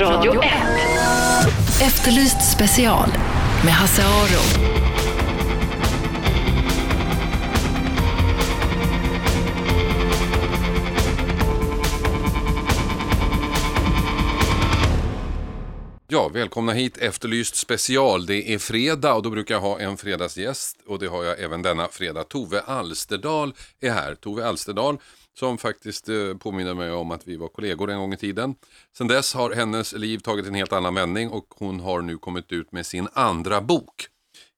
Radio 1. Efterlyst special med Hasse Aro. Ja, välkomna hit Efterlyst special. Det är fredag och då brukar jag ha en fredagsgäst och det har jag även denna fredag. Tove Alsterdal är här. Tove Alsterdal som faktiskt eh, påminner mig om att vi var kollegor en gång i tiden. Sen dess har hennes liv tagit en helt annan vändning och hon har nu kommit ut med sin andra bok.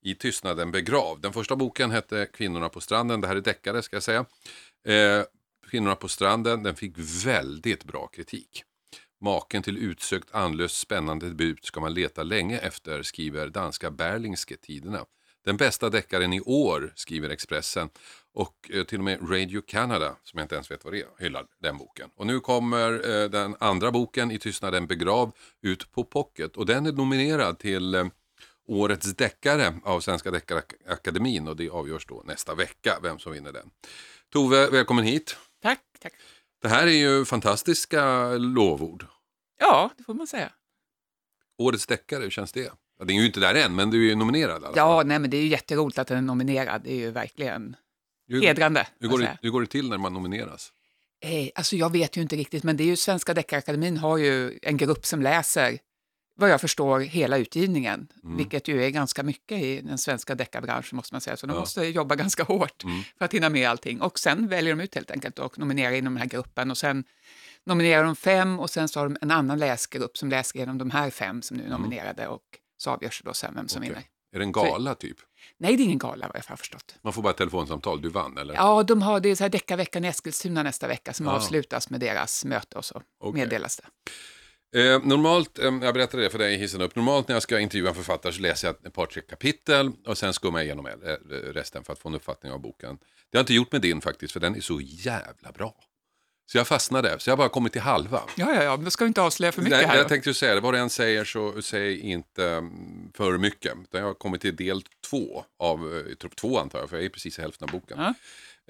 I tystnaden begravd. Den första boken hette Kvinnorna på stranden. Det här är deckare ska jag säga. Eh, Kvinnorna på stranden, den fick väldigt bra kritik. Maken till utsökt anlöst spännande debut ska man leta länge efter, skriver danska Berlingske Tiderna. Den bästa deckaren i år, skriver Expressen. Och eh, till och med Radio Canada, som jag inte ens vet vad det är, hyllar den boken. Och nu kommer eh, den andra boken, I tystnaden begrav, ut på pocket. Och den är nominerad till eh, Årets deckare av Svenska Deckarakademin och det avgörs då nästa vecka vem som vinner den. Tove, välkommen hit. Tack, tack. Det här är ju fantastiska lovord. Ja, det får man säga. Årets deckare, hur känns det? Ja, det är ju inte där än, men du är ju nominerad. alla Ja, nej, men det är ju jätteroligt att den är nominerad. Det är ju verkligen hur, hedrande. hur, går det, hur går det till när man nomineras? Eh, alltså jag vet ju inte riktigt, men det är ju Svenska Deckarakademin har ju en grupp som läser, vad jag förstår, hela utgivningen, Mm. vilket ju är ganska mycket i den svenska deckarbranschen måste man säga, så de Ja. måste jobba ganska hårt Mm. för att hinna med allting. Och sen väljer de ut helt enkelt och nominerar inom den här gruppen och sen nominerar de fem och sen så har de en annan läsgrupp som läser igenom de här fem som nu är nominerade och så avgörs det då sen vem som. Okej. vinner. Är det en gala typ? Nej, det är ingen gala vad jag har förstått. Man får bara ett telefonsamtal, du vann eller? Ja, de har, det är så här deckarveckan i Eskilstuna nästa vecka som Ja. avslutas med deras möte och så Okej. meddelas det. Eh, normalt, eh, jag berättade det för dig i hissen upp, normalt när jag ska intervjua en författare så läser jag ett par, tre kapitel och sen skummar jag igenom eh, resten för att få en uppfattning av boken. Det har jag inte gjort med din faktiskt, för den är så jävla bra. Så jag fastnade, så jag har bara kommit till halva. Ja, ja, ja, men då ska vi inte avslöja för mycket Nej, här. jag då. tänkte ju säga det, vad du än säger så säg inte mm, för mycket. Utan jag har kommit till del två av, eh, tror två antar jag, för jag är precis i hälften av boken. Ja.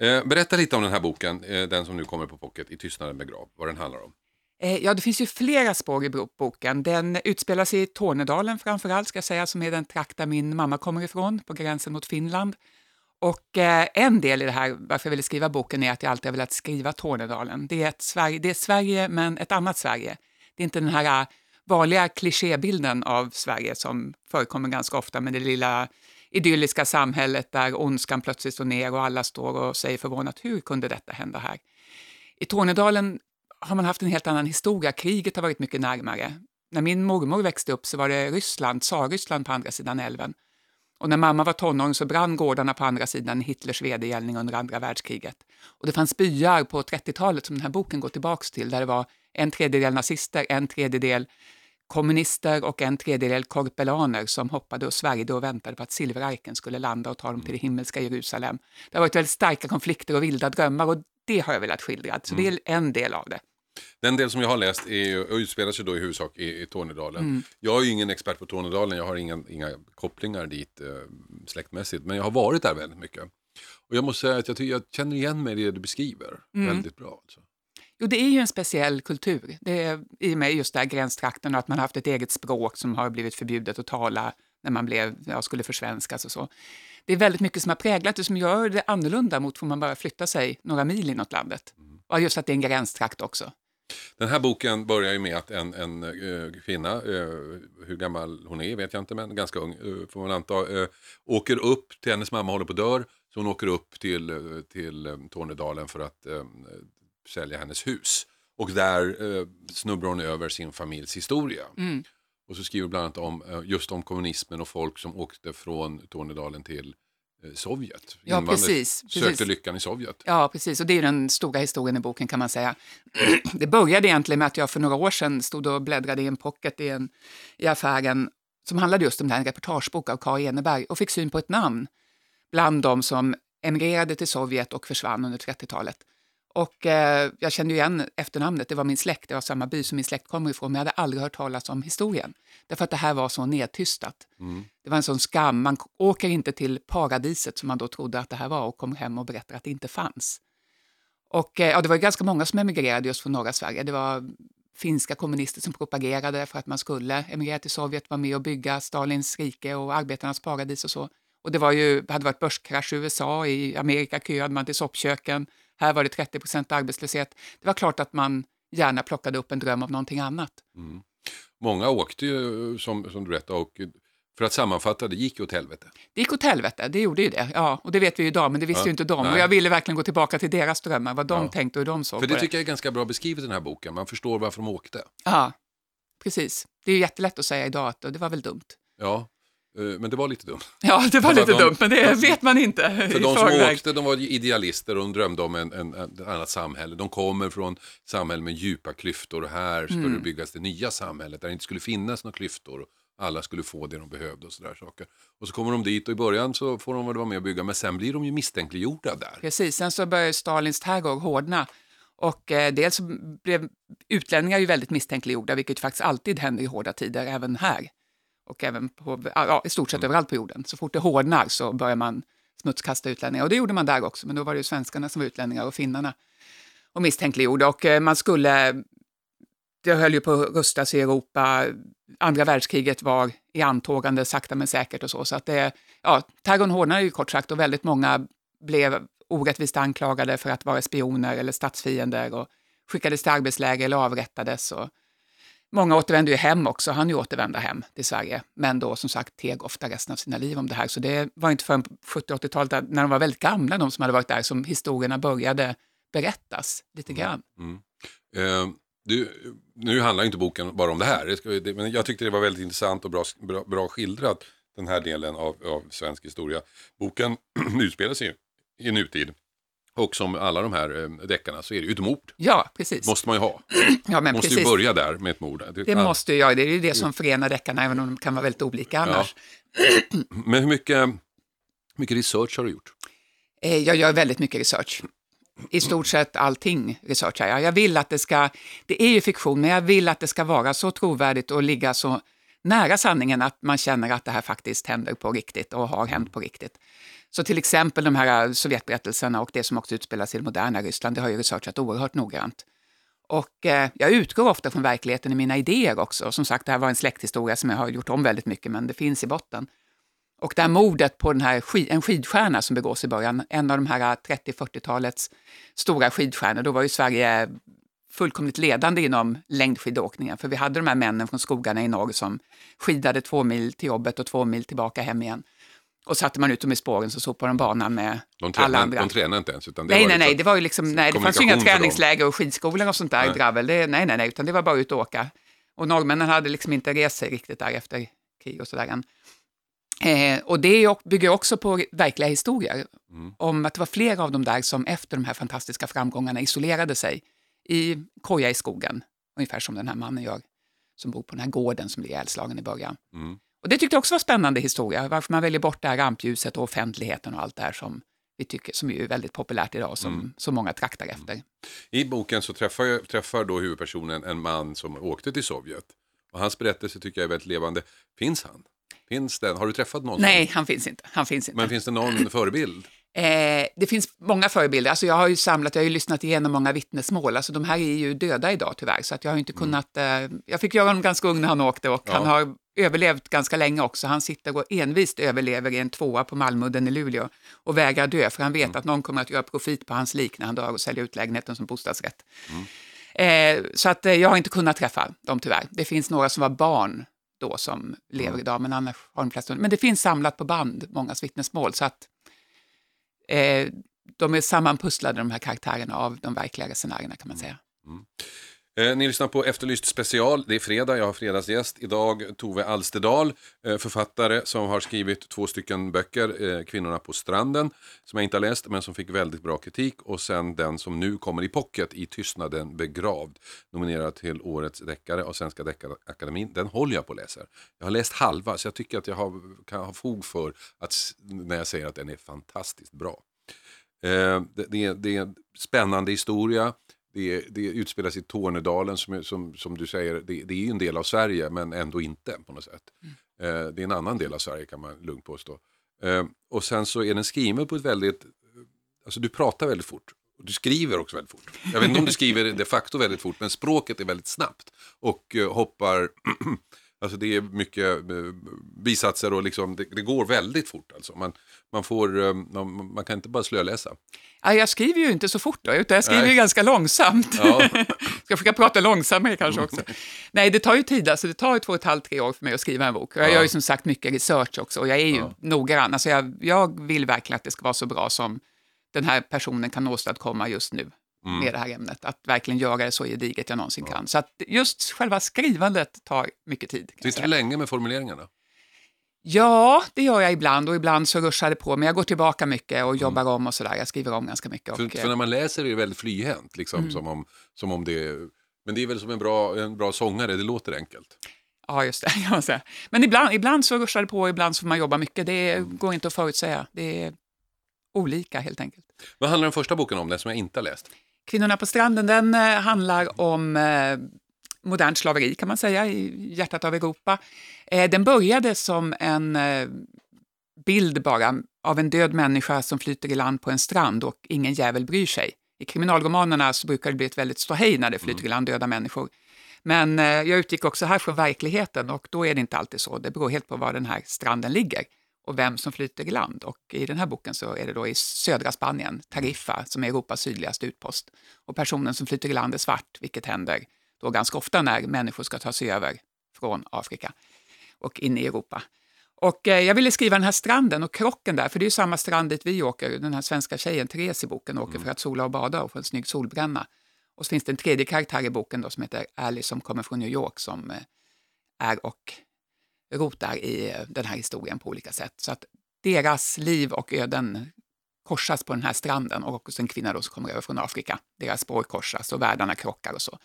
Eh, berätta lite om den här boken, eh, den som nu kommer på pocket, I tystnaden begrav, vad den handlar om. Ja, det finns ju flera spår i boken. Den utspelar sig i Tornedalen framför allt, ska jag säga, som är den trakt där min mamma kommer ifrån, på gränsen mot Finland. Och eh, en del i det här, varför jag ville skriva boken, är att jag alltid har velat skriva Tornedalen. Det är, ett Sverige, det är Sverige, men ett annat Sverige. Det är inte den här eh, vanliga klichébilden av Sverige som förekommer ganska ofta med det lilla idylliska samhället där ondskan plötsligt står ner och alla står och säger förvånat hur kunde detta hända här? I Tornedalen har man haft en helt annan historia. Kriget har varit mycket närmare. När min mormor växte upp så var det Ryssland, Tsarryssland på andra sidan älven. Och när mamma var tonåring så brann gårdarna på andra sidan Hitlers vedergällning under andra världskriget. Och det fanns byar på 30-talet som den här boken går tillbaks till där det var en tredjedel nazister, en tredjedel kommunister och en tredjedel korpelaner som hoppade och svärjde och väntade på att silverarken skulle landa och ta dem till det himmelska Jerusalem. Det har varit väldigt starka konflikter och vilda drömmar och det har jag velat skildra, så det är en del av det. Den del som jag har läst är, ju- och utspelar sig då i huvudsak i, i Tornedalen. Mm. Jag är ju ingen expert på Tornedalen, jag har inga, inga kopplingar dit eh, släktmässigt, men jag har varit där väldigt mycket. Och jag måste säga att jag, tycker, jag känner igen mig i det du beskriver Mm. väldigt bra. Alltså. Jo, det är ju en speciell kultur. Det är i och med just där gränstrakten och att man har haft ett eget språk som har blivit förbjudet att tala när man blev, ja, skulle försvenskas och så. Det är väldigt mycket som har präglat det som gör det annorlunda mot får man bara flytta sig några mil inåt landet. Och just att det är en gränstrakt också. Den här boken börjar ju med att en, en eh, kvinna, eh, hur gammal hon är vet jag inte, men ganska ung eh, får man anta, åker upp till hennes mamma håller på att dör, så hon åker upp till, till eh, Tornedalen för att eh, sälja hennes hus. Och där snubblar hon över sin familjs historia. Mm. Och så skriver bland annat om, just om kommunismen och folk som åkte från Tornedalen till Sovjet. Ja, Invandrare precis, Sökte precis. lyckan i Sovjet. Ja, precis. Och det är den stora historien i boken kan man säga. Det började egentligen med att jag för några år sedan stod och bläddrade i en pocket i, en, i affären som handlade just om det här, reportagebok av Kari Eneberg och fick syn på ett namn bland de som emigrerade till Sovjet och försvann under 30-talet. Och eh, jag kände igen efternamnet, det var min släkt, det var samma by som min släkt kommer ifrån, men jag hade aldrig hört talas om historien. Därför att det här var så nedtystat. Det var en sån skam, man åker inte till paradiset som man då trodde att det här var och kommer hem och berättar att det inte fanns. Och eh, ja, det var ganska många som emigrerade just från norra Sverige. Det var finska kommunister som propagerade för att man skulle emigrera till Sovjet, vara med och bygga Stalins rike och arbetarnas paradis och så. Och det var ju, hade varit börskrasch i USA, i Amerika köade man till soppköken, här var det 30 procent arbetslöshet. Det var klart att man gärna plockade upp en dröm av någonting annat. Mm. Många åkte ju, som, som du berättade, och för att sammanfatta, det gick åt helvete. Det gick åt helvete, det gjorde ju det. Ja, och det vet vi ju idag, men det visste Ja, ju inte de. nej. Och jag ville verkligen gå tillbaka till deras drömmar, vad de Ja. tänkte och hur de såg För på det det. tycker jag är ganska bra beskrivet i den här boken. Man förstår varför de åkte. Ja, precis. Det är ju jättelätt att säga idag att det var väl dumt. Ja, men det var lite dumt. Ja, det var lite de- dumt, men det vet man inte För de som förväg. åkte, de var idealister och de drömde om en, en, ett annat samhälle. De kommer från samhällen med djupa klyftor och här skulle Mm. byggas det nya samhället där det inte skulle finnas några klyftor. Och alla skulle få det de behövde och sådär saker. Och så kommer de dit och i början så får de vara med och bygga men sen blir de ju misstänkliggjorda där. Precis, sen så började Stalins terror hårdna. Och eh, dels blev utlänningar ju väldigt misstänkliggjorda, vilket faktiskt alltid händer i hårda tider, även här. Och även på, ja, i stort sett överallt på jorden. Så fort det hårdnar så börjar man smutskasta utlänningar. Och det gjorde man där också, men då var det ju svenskarna som var utlänningar och finnarna. Och misstänkliggjorda. Och eh, man skulle, det höll ju på att rustas i Europa. Andra världskriget var i antågande sakta men säkert och så. Så att det, ja, terrorn hårdnade ju kort sagt och väldigt många blev orättvist anklagade för att vara spioner eller statsfiender och skickades till arbetsläger eller avrättades. Och många återvände ju hem också, han ju återvända hem till Sverige, men då som sagt teg ofta resten av sina liv om det här. Så det var inte förrän på 70-80-talet, där- när de var väldigt gamla, de som hade varit där, som historierna började berättas lite grann. Eh, du, nu handlar inte boken bara om det här, det ska, det, men jag tyckte det var väldigt intressant och bra, bra, bra skildrat, den här delen av, av svensk historia. Boken utspelar sig i nutid och som alla de här eh, deckarna så är det ju ett mord. Ja, precis. måste man ju ha. ja, men måste precis. ju börja där med ett mord. Det måste ju jag, det är ju det som förenar deckarna, även om de kan vara väldigt olika annars. Men hur mycket, mycket research har du gjort? Eh, Jag gör väldigt mycket research. I stort sett allting researchar jag. Jag vill att det ska, det är ju fiktion, men jag vill att det ska vara så trovärdigt och ligga så nära sanningen att man känner att det här faktiskt händer på riktigt och har hänt på riktigt. Så till exempel de här äh, Sovjetberättelserna och det som också utspelas i det moderna Ryssland, det har jag researchat oerhört noggrant. Och eh, jag utgår ofta från verkligheten i mina idéer också. Som sagt, det här var en släkthistoria som jag har gjort om väldigt mycket, men det finns i botten. Och det här mordet på den här skid, en skidstjärna som begås i början, en av de här äh, 30-40-talets stora skidstjärnor, då var ju Sverige fullkomligt ledande inom längdskidåkningen. För vi hade de här männen från skogarna i norr som skidade två mil till jobbet och två mil tillbaka hem igen. Och satte man ut dem i spåren så sopade de banan med De alla tränar, andra. de tränar inte ens. Utan det Nej, var nej, liksom- nej, det var ju liksom, nej, det fanns ju inga träningsläger och skidskolor och sånt där Nej. dravel. Det, nej, nej, nej, utan det var bara ut och åka. Och norrmännen hade liksom inte rest sig riktigt där efter krig och sådär än. Eh, och det bygger också på verkliga historier Mm. om att det var flera av dem där som efter de här fantastiska framgångarna isolerade sig i koja i skogen, ungefär som den här mannen gör som bor på den här gården som blir ihjälslagen i början. Mm. Och det tyckte jag också var spännande historia, varför man väljer bort det här rampljuset och offentligheten och allt det här som vi tycker, som är väldigt populärt idag, som Mm. så många traktar efter. I boken så träffar, träffar då huvudpersonen en man som åkte till Sovjet. Och hans berättelse tycker jag är väldigt levande. Finns han? Finns den? Har du träffat någon? Nej, han finns inte. Han finns inte. Men finns det någon förebild? Eh, det finns många förebilder. Alltså jag har ju samlat, jag har ju lyssnat igenom många vittnesmål. Alltså de här är ju döda idag tyvärr, så att jag har inte kunnat... Eh, jag fick göra honom ganska ung när han åkte och Ja. han har överlevt ganska länge också. Han sitter och envist överlever i en tvåa på Malmudden i Luleå och vägrar dö, för han vet att någon kommer att göra profit på hans lik när han dör och sälja ut lägenheten som bostadsrätt. Eh, så att eh, jag har inte kunnat träffa dem tyvärr. Det finns några som var barn då som lever idag, men annars har de flesta... Men det finns samlat på band, mångas vittnesmål, så att eh, de är sammanpusslade de här karaktärerna av de verkliga resenärerna kan man säga. Eh, ni lyssnar på Efterlyst special. Det är fredag, jag har fredagsgäst. Idag Tove Alsterdal, eh, författare som har skrivit två stycken böcker, eh, Kvinnorna på stranden, som jag inte har läst men som fick väldigt bra kritik. Och sen den som nu kommer i pocket, I tystnaden begravd, nominerad till Årets deckare av Svenska Deckarakademin. Den håller jag på att läsa. Jag har läst halva så jag tycker att jag har, kan ha fog för att när jag säger att den är fantastiskt bra. Eh, det, det, det är en spännande historia. Det, det utspelas i Tornedalen som, som, som du säger, det, det är ju en del av Sverige men ändå inte på något sätt. Eh, det är en annan del av Sverige kan man lugnt påstå. Eh, och sen så är den skriven på ett väldigt, alltså du pratar väldigt fort du skriver också väldigt fort. Jag vet inte om du skriver de facto väldigt fort, men språket är väldigt snabbt. Och eh, hoppar, alltså det är mycket eh, bisatser och liksom, det, det går väldigt fort. Alltså. Man, man, får, eh, man, man kan inte bara slöläsa. Ja, jag skriver ju inte så fort då, utan jag skriver Nej. ju ganska långsamt. Ja. Ska försöka prata långsammare kanske också. Nej, det tar ju tid, alltså det tar ju två och ett halvt, tre år för mig att skriva en bok. Jag Ja. gör ju som sagt mycket research också och jag är ju Ja. noggrann. Alltså jag, jag vill verkligen att det ska vara så bra som den här personen kan åstadkomma just nu Mm. med det här ämnet. Att verkligen göra det så gediget jag någonsin kan. Så att just själva skrivandet tar mycket tid. Sitter du länge med formuleringarna? Ja, det gör jag ibland och ibland så ruschar det på. Men jag går tillbaka mycket och jobbar om och sådär. Jag skriver om ganska mycket. Och, Mm. För, eh, för när man läser är det väldigt flyhänt, liksom, Mm. som, om, som om det Men det är väl som en bra, en bra sångare, det låter enkelt. Ja, just det. Men ibland, ibland så ruschar det på, ibland så får man jobba mycket. Det Mm. går inte att förutsäga. Det är olika helt enkelt. Vad handlar den första boken om, den som jag inte har läst? Kvinnorna på stranden, den eh, handlar om eh, modernt slaveri kan man säga, i hjärtat av Europa. Eh, den började som en eh, bild bara av en död människa som flyter i land på en strand och ingen jävel bryr sig. I kriminalromanerna så brukar det bli ett väldigt ståhej när det flyter i land döda människor. Men eh, jag utgick också här från verkligheten och då är det inte alltid så. Det beror helt på var den här stranden ligger och vem som flyter i land. Och i den här boken så är det då i södra Spanien, Tarifa, som är Europas sydligaste utpost. Och personen som flyter i land är svart, vilket händer då ganska ofta när människor ska ta sig över från Afrika och in i Europa. Och eh, jag ville skriva den här stranden och krocken där, för det är ju samma strand dit vi åker. Den här svenska tjejen, Therese i boken, åker för att sola och bada och få en snygg solbränna. Och så finns det en tredje karaktär i boken då, som heter Ally som kommer från New York som eh, är och rotar i eh, den här historien på olika sätt. Så att deras liv och öden korsas på den här stranden och också en kvinna då som kommer över från Afrika. Deras spår korsas och världarna krockar och så.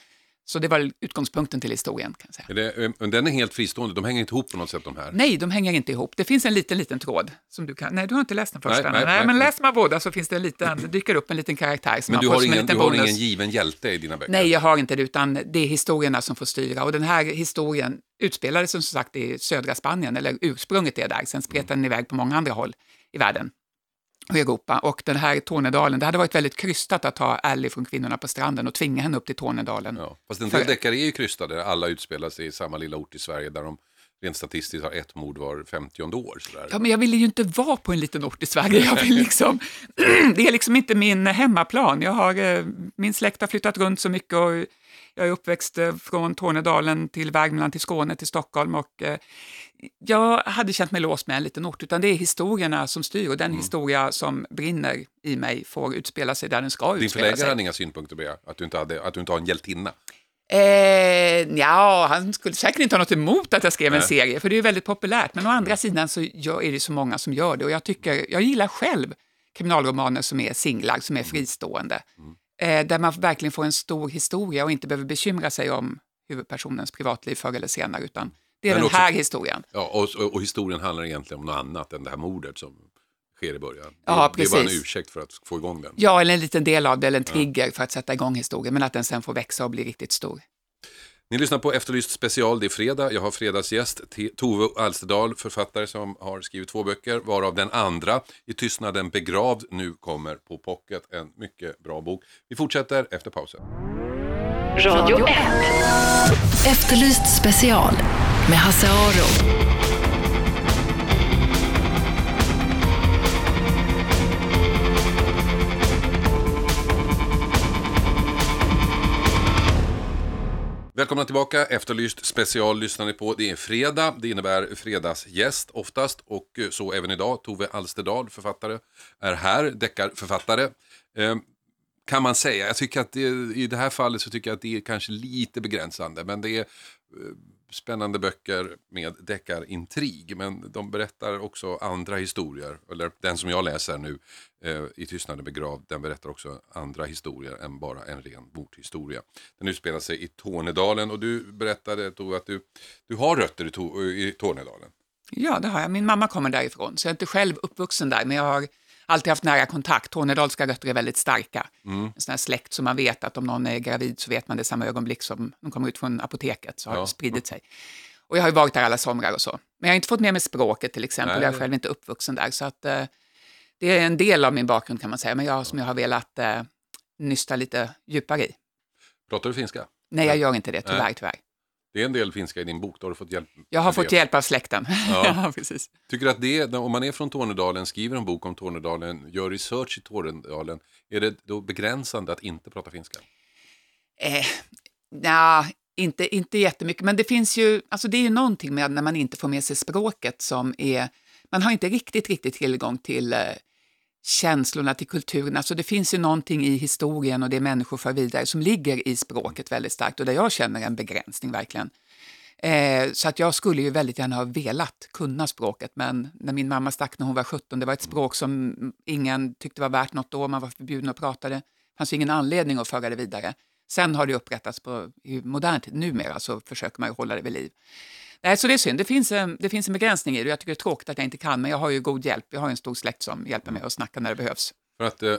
Så det var utgångspunkten till historien. kan jag säga. Är det, eh, den är helt fristående, de hänger inte ihop på något sätt de här. Nej, de hänger inte ihop. Det finns en liten, liten tråd som du kan... Nej, du har inte läst den första. Nej, Nej, nej, nej. men läser man båda så finns det en liten, det dyker upp en liten karaktär som Men du har, ingen, du har ingen given hjälte i dina böcker? Nej, jag har inte det, utan det är historierna som får styra. Och den här historien utspelade sig som sagt i södra Spanien, eller ursprunget är där. Sen spretade den iväg på många andra håll i världen och Europa. Och den här Tornedalen, det hade varit väldigt krystat att ta Ally från Kvinnorna på stranden och tvinga henne upp till Tornedalen. Ja. Fast en del För- deckare är ju krystade, alla utspelar sig i samma lilla ort i Sverige där de rent statistiskt har ett mord var 50 år. Sådär. Ja, men jag ville ju inte vara på en liten ort i Sverige. Jag vill liksom, det är liksom inte min hemmaplan. Jag har, eh, min släkt har flyttat runt så mycket och jag är uppväxt eh, från Tornedalen till Värmland, till Skåne, till Stockholm och eh, jag hade känt mig låst med en liten ort, utan det är historierna som styr och den historia som brinner i mig får utspela sig där den ska Din utspela förläggare sig. hade inga synpunkter på det, att du inte, hade, att du inte har en hjältinna. Eh, ja, han skulle säkert inte ha något emot att jag skrev en Nej. serie, för det är väldigt populärt. Men å andra sidan så är det så många som gör det och jag, tycker, jag gillar själv kriminalromaner som är singlar, som är fristående. Eh, där man verkligen får en stor historia och inte behöver bekymra sig om huvudpersonens privatliv förr eller senare, utan det är Men den också- här historien. Ja, och, och, och historien handlar egentligen om något annat än det här mordet som sker i början. Ja, det, det är bara en precis. ursäkt för att få igång den. Ja, eller en liten del av det, eller en trigger för att sätta igång historien, men att den sen får växa och bli riktigt stor. Ni lyssnar på Efterlyst special, det är fredag. Jag har fredagsgäst Tove Alsterdal, författare som har skrivit två böcker, varav den andra, I tystnaden begravd, nu kommer på pocket. En mycket bra bok. Vi fortsätter efter pausen. Radio 1. Efterlyst special med Hasse Aro. Välkomna tillbaka, Efterlyst special lyssnar ni på. Det är fredag, det innebär fredagsgäst oftast och eh, så även idag. Tove Alsterdal, författare, är här, deckarförfattare. Eh, kan man säga. Jag tycker att det, i det här fallet så tycker jag att det är kanske lite begränsande, men det är eh, spännande böcker med deckarintrig, men de berättar också andra historier, eller den som jag läser nu, eh, I tystnaden begravd, den berättar också andra historier än bara en ren mordhistoria. Den utspelar sig i Tornedalen och du berättade Tove att du, du har rötter i, to, i Tornedalen. Ja, det har jag. Min mamma kommer därifrån, så jag är inte själv uppvuxen där, men jag har alltid haft nära kontakt. Tornedalska rötter är väldigt starka. En sån här släkt som man vet att om någon är gravid så vet man det samma ögonblick som de kommer ut från apoteket, så har Ja. det spridit sig. Och jag har ju varit där alla somrar och så. Men jag har inte fått med mig språket till exempel, Nej, jag är själv inte uppvuxen där. Så att, eh, det är en del av min bakgrund kan man säga, men jag som jag har velat eh, nysta lite djupare i. Pratar du finska? Nej, jag gör inte det, tyvärr. Nej. tyvärr. Det är en del finska i din bok, då har du fått hjälp. Jag har fått hjälp av släkten. Ja. Ja. precis. Tycker att det, om man är från Tornedalen, skriver en bok om Tornedalen, gör research i Tornedalen, är det då begränsande att inte prata finska? Eh, nja, inte, inte jättemycket, men det finns ju, alltså det är ju någonting med när man inte får med sig språket som är, man har inte riktigt, riktigt tillgång till eh, känslorna, till kulturen. Alltså det finns ju någonting i historien och det människor för vidare som ligger i språket väldigt starkt och där jag känner en begränsning verkligen. Eh, så att jag skulle ju väldigt gärna ha velat kunna språket, men när min mamma stack när hon var 17, det var ett språk som ingen tyckte var värt något då, man var förbjuden att prata det. Det fanns ju ingen anledning att föra det vidare. Sen har det upprättats på modernt, modern tid, numera så försöker man ju hålla det vid liv. Nej, så det är synd, det finns, en, det finns en begränsning i det. Jag tycker det är tråkigt att jag inte kan, men jag har ju god hjälp. Jag har en stor släkt som hjälper mig att snacka när det behövs. För att eh,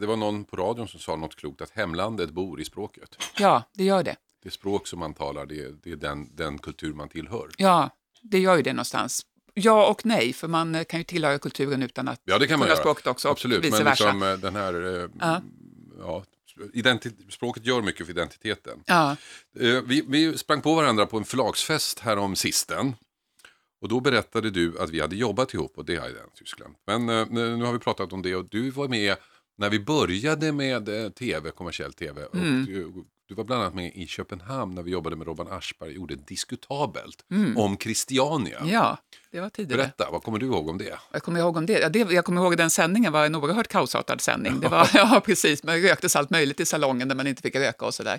det var någon på radion som sa något klokt, att hemlandet bor i språket. Ja, det gör det. Det språk som man talar, det, är- det är den, den kultur man tillhör. Ja, det gör ju det någonstans. Ja och nej, för man eh, kan ju tillhöra kulturen utan att Ja, det kan man göra. språket också, Absolut, men liksom, eh, den här, eh, Ja. ja, identi- språket gör mycket för identiteten. Ja, Eh, Vi, vi sprang på varandra på en förlagsfest här om sisten. Och då berättade du att vi hade jobbat ihop och det jag i Tyskland. Men eh, nu har vi pratat om det och du var med när vi började med eh, tv, kommersiell tv. Och Mm. du, du var bland annat med i Köpenhamn när vi jobbade med Robban Aschberg och gjorde Diskutabelt Mm. om Christiania. ja det var tidigare. Berätta, vad kommer du ihåg om det? Jag kommer ihåg om det. Ja, det. Jag kommer ihåg den sändningen var en oerhört kaosartad sändning. Det var, ja, precis. Man röktes allt möjligt i salongen där man inte fick röka och sådär.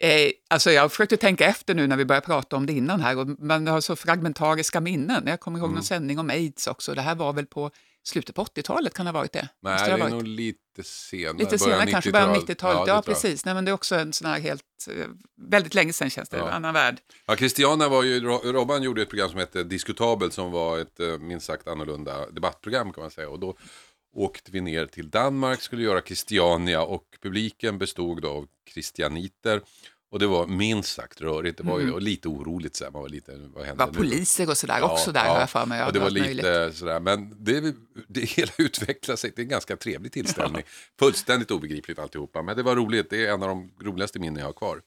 Eh, alltså jag försökte tänka efter nu när vi började prata om det innan här och man har så fragmentariska minnen. Jag kommer ihåg Mm. någon sändning om aids också. Det här var väl på slutet på 80-talet kan det ha varit det? Nej, det det är varit. nog lite senare. Lite senare kanske, början av 90-tal. 90-talet. det Ja, jag. precis. Nej, men det är också en sån här helt, eh, väldigt länge sedan känns det, Ja. en annan värld. Ja, Christiana var ju, Ro- Robban gjorde ett program som hette Diskutabelt som var ett eh, minst sagt annorlunda debattprogram kan man säga. Och då åkte vi ner till Danmark, skulle göra Christiania och publiken bestod då av christianiter. Och det var minst sagt rörigt, det var ju och lite oroligt så här. Man var lite, vad Mm. Det händer var nu? poliser och sådär Ja, också där ja. har jag för mig. Ja, och det var lite möjligt. sådär, men det, det hela utvecklade sig till en ganska trevlig tillställning. Fullständigt obegripligt alltihopa, men det var roligt. Det är en av de roligaste minnen jag har kvar.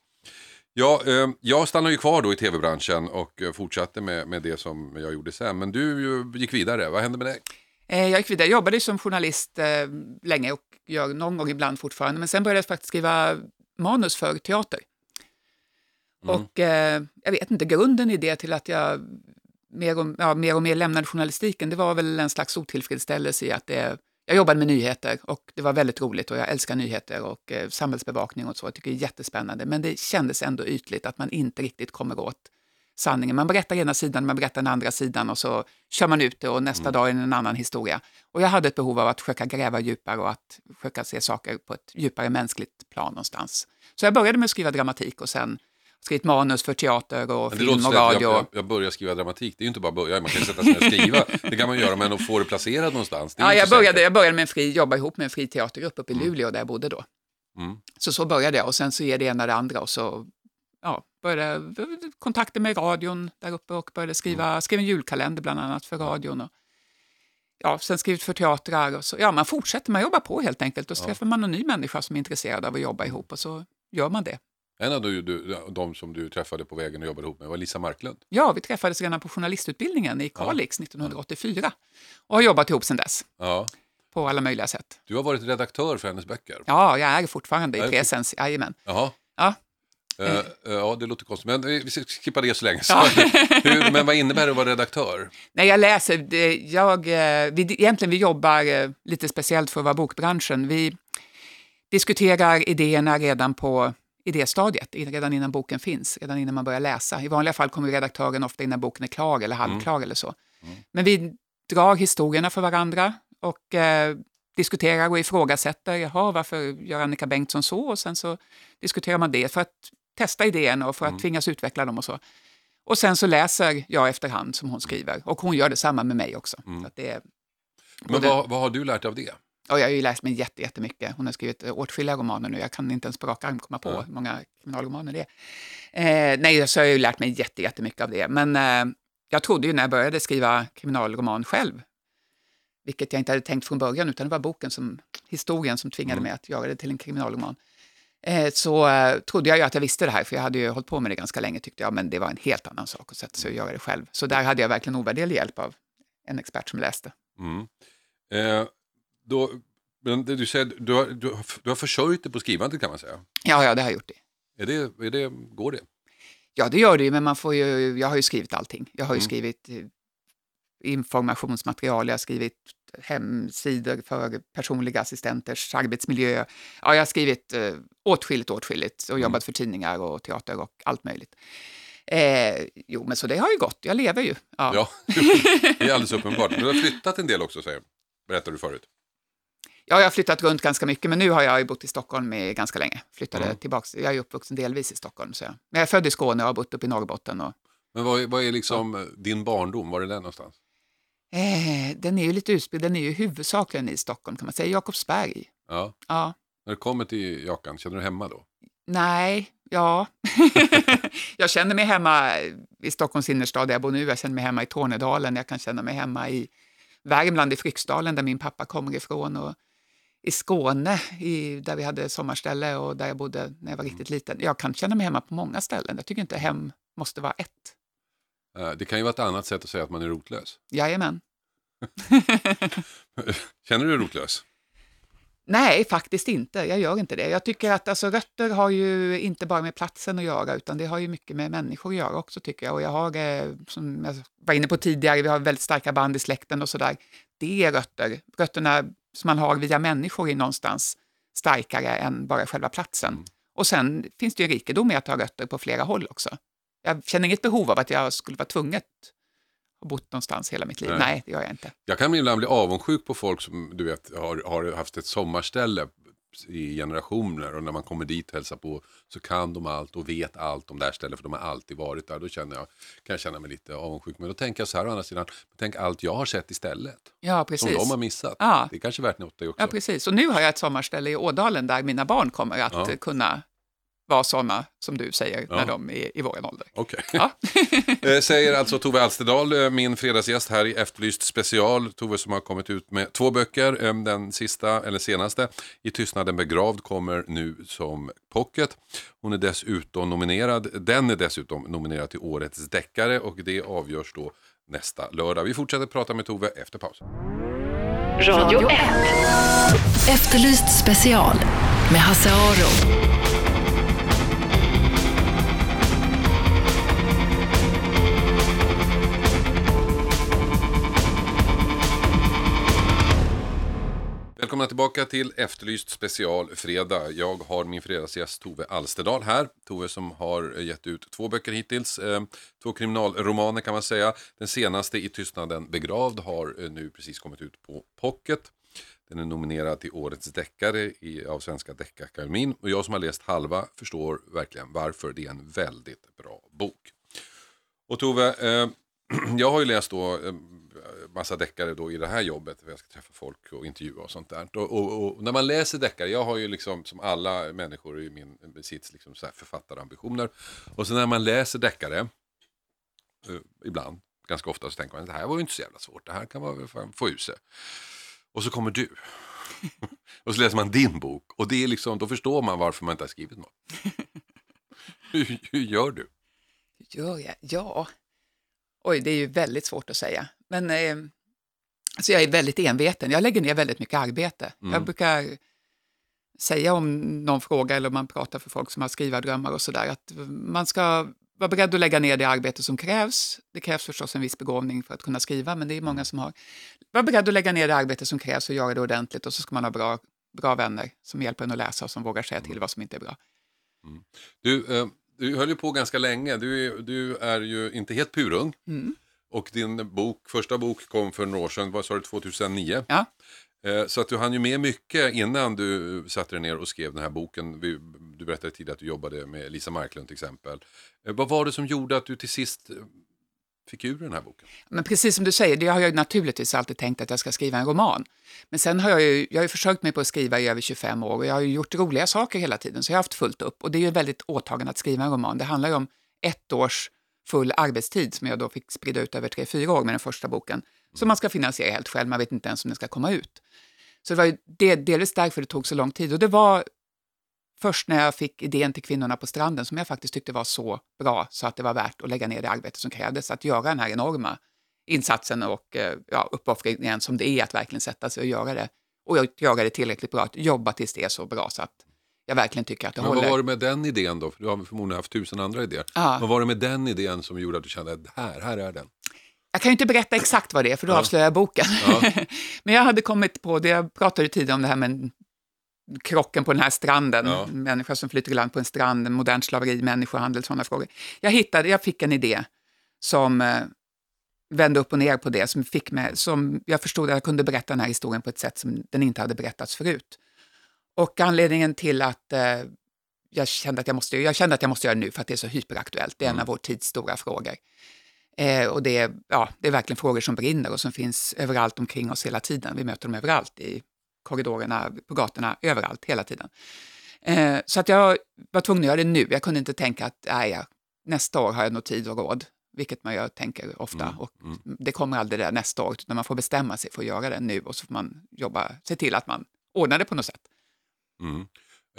Ja, eh, jag stannade ju kvar då i tv-branschen och eh, fortsatte med, med det som jag gjorde sen. Men du gick vidare, vad hände med dig? Eh, Jag gick vidare, jag jobbade som journalist eh, länge och gör någon gång ibland fortfarande, men sen började jag faktiskt skriva manus för teater. Mm. Och eh, jag vet inte, grunden i det till att jag mer och, ja, mer och mer lämnade journalistiken, det var väl en slags otillfredsställelse i att det, jag jobbade med nyheter och det var väldigt roligt och jag älskar nyheter och eh, samhällsbevakning och så, jag tycker det är jättespännande, men det kändes ändå ytligt att man inte riktigt kommer åt sanningen. Man berättar ena sidan, man berättar den andra sidan och så kör man ut det och nästa dag är det en annan historia. Och jag hade ett behov av att försöka gräva djupare och att försöka se saker på ett djupare mänskligt plan någonstans. Så jag började med att skriva dramatik och sen skrivit manus för teater och Men film och att radio. jag, jag, börjar skriva dramatik, det är ju inte bara börja, man kan sätta sig ner och skriva. Det kan man göra, men att få det placerat någonstans. Det Ja, jag började, jag började med en fri, jobba ihop med en fri teatergrupp uppe i Luleå där jag bodde då. Mm. Så så började jag och sen så är det ena det andra och så ja, började kontakter med radion där uppe och började skriva, Mm. skrev en julkalender bland annat för radion. Och, ja, sen skrivit för teatrar och så, ja, man fortsätter, man jobbar på helt enkelt och så träffar man en ny människa som är intresserad av att jobba ihop och så gör man det. En av du, du, de som du träffade på vägen och jobbade ihop med var Lisa Marklund. Ja, vi träffades redan på journalistutbildningen i Kalix 1984 och har jobbat ihop sedan dess Ja. på alla möjliga sätt. Du har varit redaktör för hennes böcker. Ja, jag är fortfarande Ja, i presens, jajamän. Jaha. Ja. Eh, eh, ja, det låter konstigt. Men vi ska skippa det så länge. Så. Ja. Hur, men vad innebär det att vara redaktör? Nej, jag läser, det, jag, eh, vi, egentligen vi jobbar lite speciellt för att vara bokbranschen. Vi diskuterar idéerna redan på idéstadiet, redan innan boken finns, redan innan man börjar läsa. I vanliga fall kommer redaktören ofta innan boken är klar eller halvklar eller så. Men vi drar historierna för varandra och eh, diskuterar och ifrågasätter. Jaha, varför gör Annika Bengtsson så? Och sen så diskuterar man det för att testa idéerna och för att tvingas utveckla dem och så. Och sen så läser jag efterhand som hon skriver och hon gör detsamma med mig också. Så att det är, Men vad, vad har du lärt av det? Och jag har ju läst mig jätte, jättemycket. Hon har skrivit eh, åtskilliga romaner nu. Jag kan inte ens på rak arm komma på hur många kriminalromaner det är. Eh, nej, så har jag ju lärt mig jätte, jättemycket av det. Men eh, jag trodde ju när jag började skriva kriminalroman själv vilket jag inte hade tänkt från början, utan det var boken som, historien som tvingade Mm. mig att göra det till en kriminalroman. Eh, så eh, trodde jag ju att jag visste det här, för jag hade ju hållit på med det ganska länge tyckte jag, men det var en helt annan sak att sätta sig och göra det själv. Så där hade jag verkligen ovärderlig hjälp av en expert som läste. Mm. Då, men du säger, du har, du, har, du har försörjt dig på skrivandet kan man säga. Ja, ja, det har jag gjort det. Är det, är det, går det? Ja, det gör det ju, men man får ju, jag har ju skrivit allting. Jag har ju Mm. skrivit eh, informationsmaterial, jag har skrivit hemsidor för personliga assistenters arbetsmiljö. Ja, jag har skrivit eh, åtskilligt, åtskilligt och jobbat för tidningar och teater och allt möjligt. Eh, jo, men så det har ju gått. Jag lever ju. Ja. Ja, det är alldeles uppenbart. Du har flyttat en del också, säger, berättade du förut. Ja, jag har flyttat runt ganska mycket, men nu har jag bott i Stockholm med ganska länge. Flyttade Mm. tillbaks. Jag är uppvuxen delvis i Stockholm. Så jag, men jag är född i Skåne och har bott uppe i Norrbotten. Och, Men vad, är- vad är liksom eh, din barndom? Var är den någonstans? eh, den är ju lite utspridd. Den är ju huvudsakligen i Stockholm, kan man säga. Jakobsberg. Ja. Ja. När du kommer till Jakan, känner du hemma då? Nej, ja. jag känner mig hemma i Stockholms innerstad där jag bor nu. Jag känner mig hemma i Tornedalen. Jag kan känna mig hemma i Värmland, i Fryksdalen där min pappa kommer ifrån. Och i Skåne, i, där vi hade sommarställe och där jag bodde när jag var riktigt liten. Jag kan känna mig hemma på många ställen. Jag tycker inte hem måste vara ett. Eh, Det kan ju vara ett annat sätt att säga att man är rotlös. Jajamän. Känner du dig rotlös? Nej, faktiskt inte. Jag gör inte det. Jag tycker att alltså, rötter har ju inte bara med platsen att göra, utan det har ju mycket med människor att göra också tycker jag. Och jag har, eh, som jag var inne på tidigare, vi har väldigt starka band i släkten och sådär. Det är rötter. Rötterna som man har via människor är någonstans starkare än bara själva platsen. Mm. Och sen finns det ju rikedom i att ha rötter på flera håll också. Jag känner inget behov av att jag skulle vara tvunget att bott någonstans hela mitt liv. Nej. Nej, det gör jag inte. Jag kan ibland bli avundsjuk på folk som du vet har, har haft ett sommarställe i generationer och när man kommer dit och hälsar på så kan de allt och vet allt om det här stället för de har alltid varit där. Då känner jag, kan jag känna mig lite avundsjuk. Men då tänker jag så här å andra sidan, tänk allt jag har sett istället. Ja, Som precis. de har missat. Ja. Det är kanske värt något det också. Ja, precis. Och nu har jag ett sommarställe i Ådalen där mina barn kommer att Ja. kunna vara sådana, som du säger, Ja. när de är i vår ålder. Okej. Ja. Eh, Säger alltså Tove Alsterdal, eh, min fredagsgäst här i Efterlyst special. Tove som har kommit ut med två böcker. Eh, Den sista, eller senaste, I tystnaden begravd, kommer nu som pocket. Hon är dessutom nominerad, den är dessutom nominerad till Årets deckare och det avgörs då nästa lördag. Vi fortsätter prata med Tove efter pausen. Radio 1. Efterlyst special med Hasse Aro. Välkomna tillbaka till Efterlyst special fredag. Jag har min fredagsgäst Tove Alsterdal här. Tove som har gett ut två böcker hittills. Eh, två kriminalromaner kan man säga. Den senaste I tystnaden begravd har eh, nu precis kommit ut på Pocket. Den är nominerad till Årets deckare i, av Svenska Deckakademin. Och jag som har läst halva förstår verkligen varför. Det är en väldigt bra bok. Och Tove, eh, jag har ju läst då eh, massa deckare då i det här jobbet. Jag ska träffa folk och intervjua och sånt där. Och, och, och när man läser deckare, jag har ju liksom som alla människor i min besits liksom så här författarambitioner. Och så när man läser deckare, eh, ibland, ganska ofta så tänker man det här var ju inte så jävla svårt, det här kan man väl få ur sig. Och så kommer du. och så läser man din bok och det är liksom, då förstår man varför man inte har skrivit något. hur, hur gör du? Gör jag? Ja. Oj, det är ju väldigt svårt att säga. Men eh, alltså jag är väldigt enveten. Jag lägger ner väldigt mycket arbete. Mm. Jag brukar säga om någon fråga eller om man pratar för folk som har skrivardrömmar och sådär att man ska vara beredd att lägga ner det arbete som krävs. Det krävs förstås en viss begåvning för att kunna skriva, men det är många som har. Var beredd att lägga ner det arbete som krävs och göra det ordentligt och så ska man ha bra, bra vänner som hjälper en att läsa och som vågar säga till vad som inte är bra. Du, eh, du höll ju på ganska länge. Du, du är ju inte helt purung. Mm. Och din bok, första bok kom för några år sedan, vad sa du, 2009? Ja. Eh, Så att du hann ju med mycket innan du satte dig ner och skrev den här boken. Du berättade tidigare att du jobbade med Lisa Marklund till exempel. Eh, Vad var det som gjorde att du till sist eh, fick ur den här boken? Men precis som du säger, det har jag naturligtvis alltid tänkt att jag ska skriva en roman. Men sen har jag ju, jag har ju försökt mig på att skriva i över 25 år och jag har ju gjort roliga saker hela tiden, så jag har haft fullt upp. Och det är ju väldigt åtagande att skriva en roman. Det handlar ju om ett års full arbetstid som jag då fick sprida ut över tre, fyra år med den första boken. som man ska finansiera helt själv, man vet inte ens om den ska komma ut. Så det var det, delvis därför det tog så lång tid och det var först när jag fick idén till Kvinnorna på stranden som jag faktiskt tyckte var så bra så att det var värt att lägga ner det arbete som krävdes att göra den här enorma insatsen och eh, ja, uppoffringen som det är att verkligen sätta sig och göra det. Och göra det tillräckligt bra, att jobba tills det är så bra så att jag verkligen tycker att det Men håller. vad var det med den idén då? För du har förmodligen haft tusen andra idéer. Ja. Vad var det med den idén som gjorde att du kände att här, här är den? Jag kan ju inte berätta exakt vad det är för då Ja. avslöjar jag boken. Ja. Men jag hade kommit på det, jag pratade tidigare om det här med krocken på den här stranden, Ja. människor som flyter i land på en strand, modernt slaveri, människohandel, sådana frågor. Jag hittade, jag fick en idé som eh, vände upp och ner på det, som fick mig, som jag förstod att jag kunde berätta den här historien på ett sätt som den inte hade berättats förut. Och anledningen till att eh, jag, kände att jag, måste, jag kände att jag måste göra det nu för att det är så hyperaktuellt, det är en av vår tids stora frågor. Eh, och det är, ja, det är verkligen frågor som brinner och som finns överallt omkring oss hela tiden. Vi möter dem överallt, i korridorerna, på gatorna, överallt, hela tiden. Eh, så att jag var tvungen att göra det nu. Jag kunde inte tänka att nej, nästa år har jag nog tid och råd, vilket man gör, tänker ofta. Mm, Och mm. Det kommer aldrig där nästa år, utan man får bestämma sig för att göra det nu och så får man jobba, se till att man ordnar det på något sätt. Mm.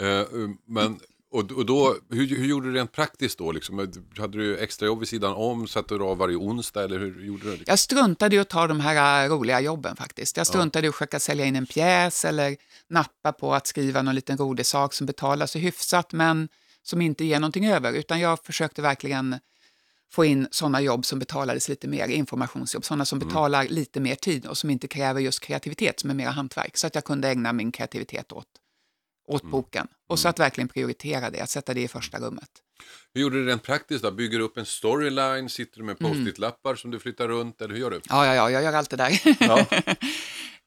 Eh, men, och, och då, hur, hur gjorde du rent praktiskt då? Liksom? Hade du extra jobb vid sidan om? Satte du av varje onsdag eller hur gjorde du? Liksom? Jag struntade i att ta de här äh, roliga jobben faktiskt. Jag struntade i att försöka sälja in en pjäs eller nappa på att skriva någon liten rolig sak som betalar sig hyfsat men som inte ger någonting över. Utan jag försökte verkligen få in sådana jobb som betalades lite mer, informationsjobb, sådana som betalar lite mer tid och som inte kräver just kreativitet, som är mer hantverk. Så att jag kunde ägna min kreativitet åt, åt boken. Och så att verkligen prioritera det, att sätta det i första rummet. Hur gjorde du rent praktiskt då? Bygger du upp en storyline? Sitter du med Mm. post-it-lappar som du flyttar runt? Eller hur gör du? Ja, ja, ja, jag gör allt det där. Ja.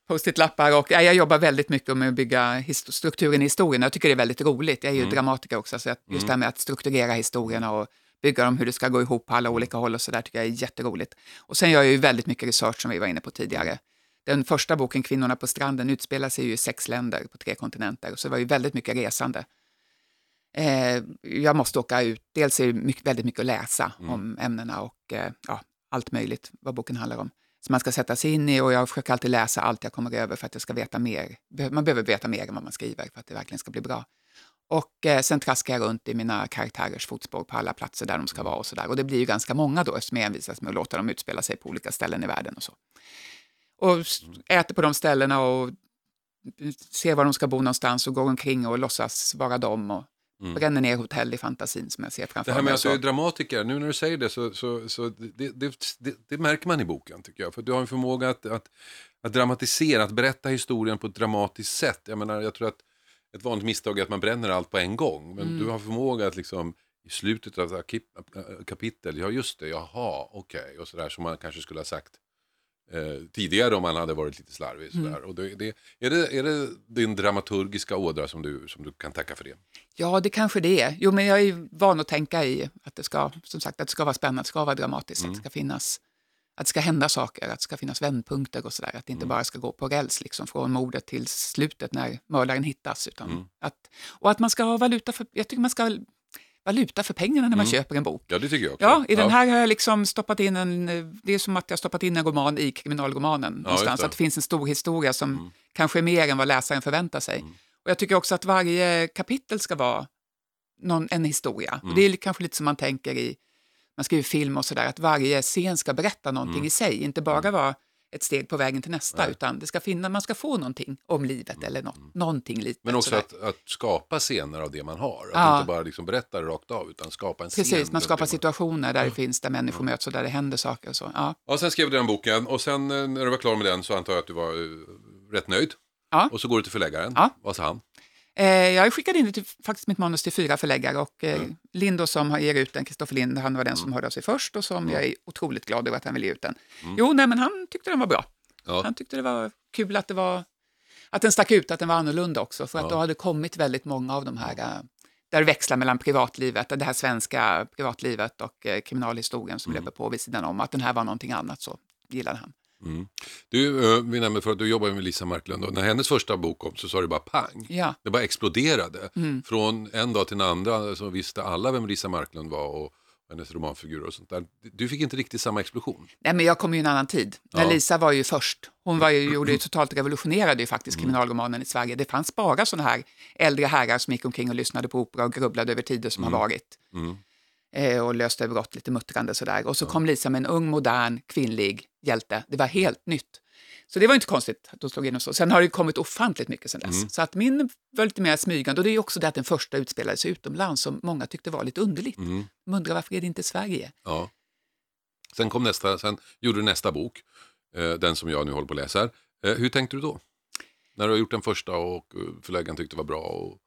Post-it-lappar och ja, jag jobbar väldigt mycket med att bygga strukturen i historien. Jag tycker det är väldigt roligt. Jag är ju dramatiker också, så att just det här med att strukturera historierna och bygga dem, hur det ska gå ihop på alla olika håll och så där tycker jag är jätteroligt. Och sen gör jag ju väldigt mycket research som vi var inne på tidigare. Den första boken, Kvinnorna på stranden, utspelar sig ju i sex länder på tre kontinenter, så det var ju väldigt mycket resande. Eh, jag måste åka ut, dels är det mycket, väldigt mycket att läsa om ämnena och eh, ja, allt möjligt vad boken handlar om. Som man ska sätta sig in i och jag försöker alltid läsa allt jag kommer över för att jag ska veta mer. Man behöver veta mer än vad man skriver för att det verkligen ska bli bra. Och eh, sen traskar jag runt i mina karaktärers fotspår på alla platser där de ska vara och sådär. Och det blir ju ganska många då eftersom jag envisas med att låta dem utspela sig på olika ställen i världen och så. Och äter på de ställena och ser var de ska bo någonstans och går omkring och låtsas vara dem och bränner ner hotell i fantasin som jag ser framför Det här med mig. att du är dramatiker, nu när du säger det så, så, så det, det, det, det märker man i boken tycker jag. För du har en förmåga att, att, att dramatisera, att berätta historien på ett dramatiskt sätt. Jag menar, jag tror att ett vanligt misstag är att man bränner allt på en gång. Men du har förmåga att liksom i slutet av kap- kapitel, ja just det, jaha, okej, och sådär som man kanske skulle ha sagt eh, tidigare om man hade varit lite slarvig. Sådär. Och det, det, är, det, är det din dramaturgiska ådra som du, som du kan tacka för det? Ja, det kanske det är. Jo, men jag är van att tänka i att det ska, som sagt, att det ska vara spännande, att det ska vara dramatiskt, att det ska finnas att det ska hända saker, att det ska finnas vändpunkter och sådär. Att det inte bara ska gå på räls liksom, från mordet till slutet när mördaren hittas. Utan att, och att man ska ha valuta för, jag tycker man ska valuta för pengarna när man köper en bok. Ja, det tycker jag också. Ja, i den här har jag liksom stoppat in en, det är som att jag har stoppat in en roman i kriminalromanen någonstans. just det. Att det finns en stor historia som kanske är mer än vad läsaren förväntar sig. Och jag tycker också att varje kapitel ska vara någon, en historia. Och det är kanske lite som man tänker i, man skriver film och sådär, att varje scen ska berätta någonting i sig, inte bara vara ett steg på vägen till nästa, utan det ska finna, man ska få någonting om livet eller något, någonting litet. Men också att, att skapa scener av det man har. Att Ja. inte bara liksom berätta det rakt av utan skapa en scen. Precis, man skapar situationer där det finns, där människor möts och där det händer saker och så. Ja. Ja, sen skrev du den boken och sen eh, när du var klar med den så antar jag att du var eh, rätt nöjd. Ja. Och så går du till förläggaren. Ja. Vad sa han? Eh, jag skickade in till, faktiskt mitt manus till fyra förläggare och eh, Mm. Lind då som har- ger ut den, Kristoffer Lind, han var den som hörde av sig först och som jag är otroligt glad över att han vill ge ut den. Jo, nej, men han tyckte den var bra. Mm. Ja. Han tyckte det var kul att det var att den stack ut, att den var annorlunda också, för att Ja. då hade kommit väldigt många av de här eh, där det växlar mellan privatlivet, det här svenska privatlivet och eh, kriminalhistorien som Mm. löper på vid sidan om, att den här var någonting annat så gillade han. Du, eh, vi nämnde för att du jobbar med Lisa Marklund och när hennes första bok kom så sa det bara pang. Ja, Det bara exploderade. Mm. Från en dag till den andra så visste alla vem Lisa Marklund var och, hennes romanfigurer och sånt där. Du fick inte riktigt samma explosion. Nej, men jag kom ju i en annan tid. Ja. Lisa var ju först. Hon var ju, gjorde ju totalt revolutionerade ju faktiskt Mm. kriminalromanen i Sverige. Det fanns bara sådana här äldre herrar som gick omkring och lyssnade på opera och grubblade över tider som har varit. Mm. Eh, och löste brott lite muttrande sådär. Och så kom Lisa med en ung, modern, kvinnlig hjälte. Det var helt nytt. Så det var inte konstigt att de slog in och så. Sen har det kommit ofantligt mycket sen dess. Mm. Så att min var lite mer smygande. Och det är också det att den första utspelade sig utomlands som många tyckte var lite underligt. Mm. De undrar varför är det inte Sverige? Ja. Sen kom nästa, sen gjorde du nästa bok, eh, den som jag nu håller på att läsa. Eh, hur tänkte du då? När du har gjort den första och förläggaren tyckte var bra. Och,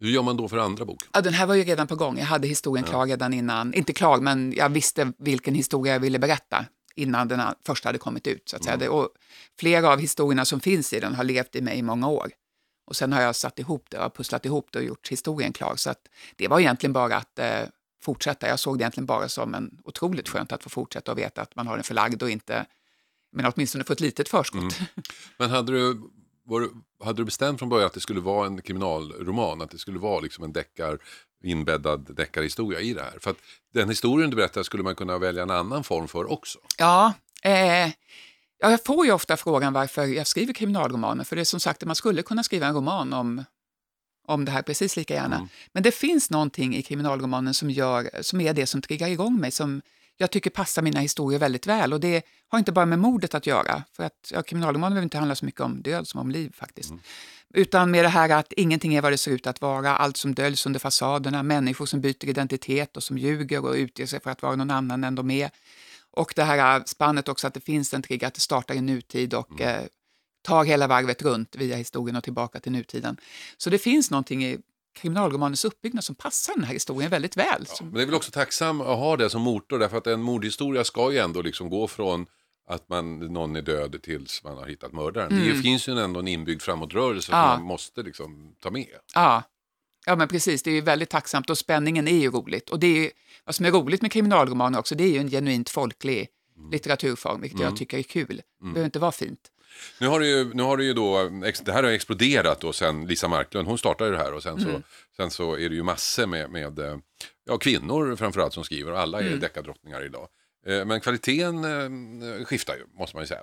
hur gör man då för andra bok? Ja, den här var ju redan på gång. Jag hade historien klar redan innan, inte klar, men jag visste vilken historia jag ville berätta innan den första hade kommit ut. Så att säga. Det- Och flera av historierna som finns i den har levt i mig i många år. Och sen har jag satt ihop det, och pusslat ihop det och gjort historien klar. Så att det var egentligen bara att eh, fortsätta. Jag såg det egentligen bara som en otroligt skönt att få fortsätta och veta att man har den förlagd och inte, men åtminstone få ett litet förskott. Men hade du, var, du- hade du bestämt från början att det skulle vara en kriminalroman? Att det skulle vara liksom en deckar, inbäddad deckarhistoria i det här? För att den historien du berättar skulle man kunna välja en annan form för också. Ja, eh, ja, jag får ju ofta frågan varför jag skriver kriminalromaner, för det är som sagt att man skulle kunna skriva en roman om, om det här precis lika gärna. Men det finns någonting i kriminalromanen som, gör, som är det som triggar igång mig, som jag tycker passar mina historier väldigt väl. Och det har inte bara med mordet att göra, för att ja, kriminalromaner behöver inte handla så mycket om död som om liv faktiskt. Utan med det här att ingenting är vad det ser ut att vara, allt som döljs under fasaderna, människor som byter identitet och som ljuger och utger sig för att vara någon annan än de är. Och det här spannet också att det finns en trigger, att det startar i nutid och eh, tar hela varvet runt via historien och tillbaka till nutiden. Så det finns någonting i kriminalromanens uppbyggnad som passar den här historien väldigt väl. Som, Men det är väl också tacksam att ha det som motor därför att en mordhistoria ska ju ändå liksom gå från att man, någon är död tills man har hittat mördaren. Det finns ju ändå en inbyggd framåtrörelse Mm. Ja. som man måste liksom ta med. Ja. ja, men precis. Det är väldigt tacksamt och spänningen är ju roligt. Och det är vad som är roligt med kriminalromaner också, det är ju en genuint folklig litteraturform, vilket jag tycker är kul. Det behöver inte vara fint. Nu har det ju, nu har det ju då, det här har exploderat då sen Lisa Marklund, hon startade det här och sen, så, sen så är det ju massor med, med eh, ja, kvinnor framförallt som skriver och alla är deckardrottningar idag. Eh, Men kvaliteten eh, skiftar ju, måste man ju säga.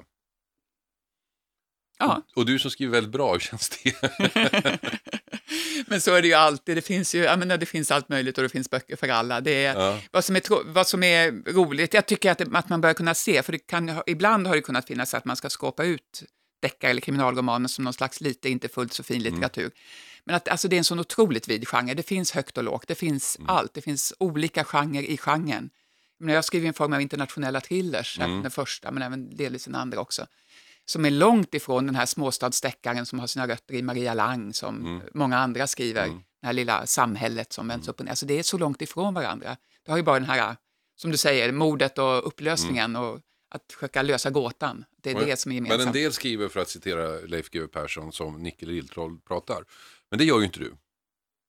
Ja, Och du som skriver väldigt bra, hur känns det? men så är det ju alltid. Det finns ju, jag menar, det finns allt möjligt och det finns böcker för alla. Det är, Ja. vad, som är vad som är roligt, jag tycker att, det, att man bör kunna se, för det kan, ibland har det kunnat finnas att man ska skåpa ut deckare eller kriminalromaner som någon slags lite inte fullt så fin litteratur. Men att alltså, det är en sån otroligt vid genre. Det finns högt och lågt, det finns allt. Det finns olika genrer i genren. Jag, skriver en form av internationella thrillers, den första, men även delvis den andra också som är långt ifrån den här småstadsdeckaren som har sina rötter i Maria Lang, som många andra skriver, det här lilla samhället som vänds upp och ner. Alltså det är så långt ifrån varandra. Du har ju bara den här, som du säger, mordet och upplösningen och att försöka lösa gåtan. Det är det som är Men gemensamt. en del skriver, för att citera Leif GW Persson, som Nicke Lilltroll pratar. Men det gör ju inte du.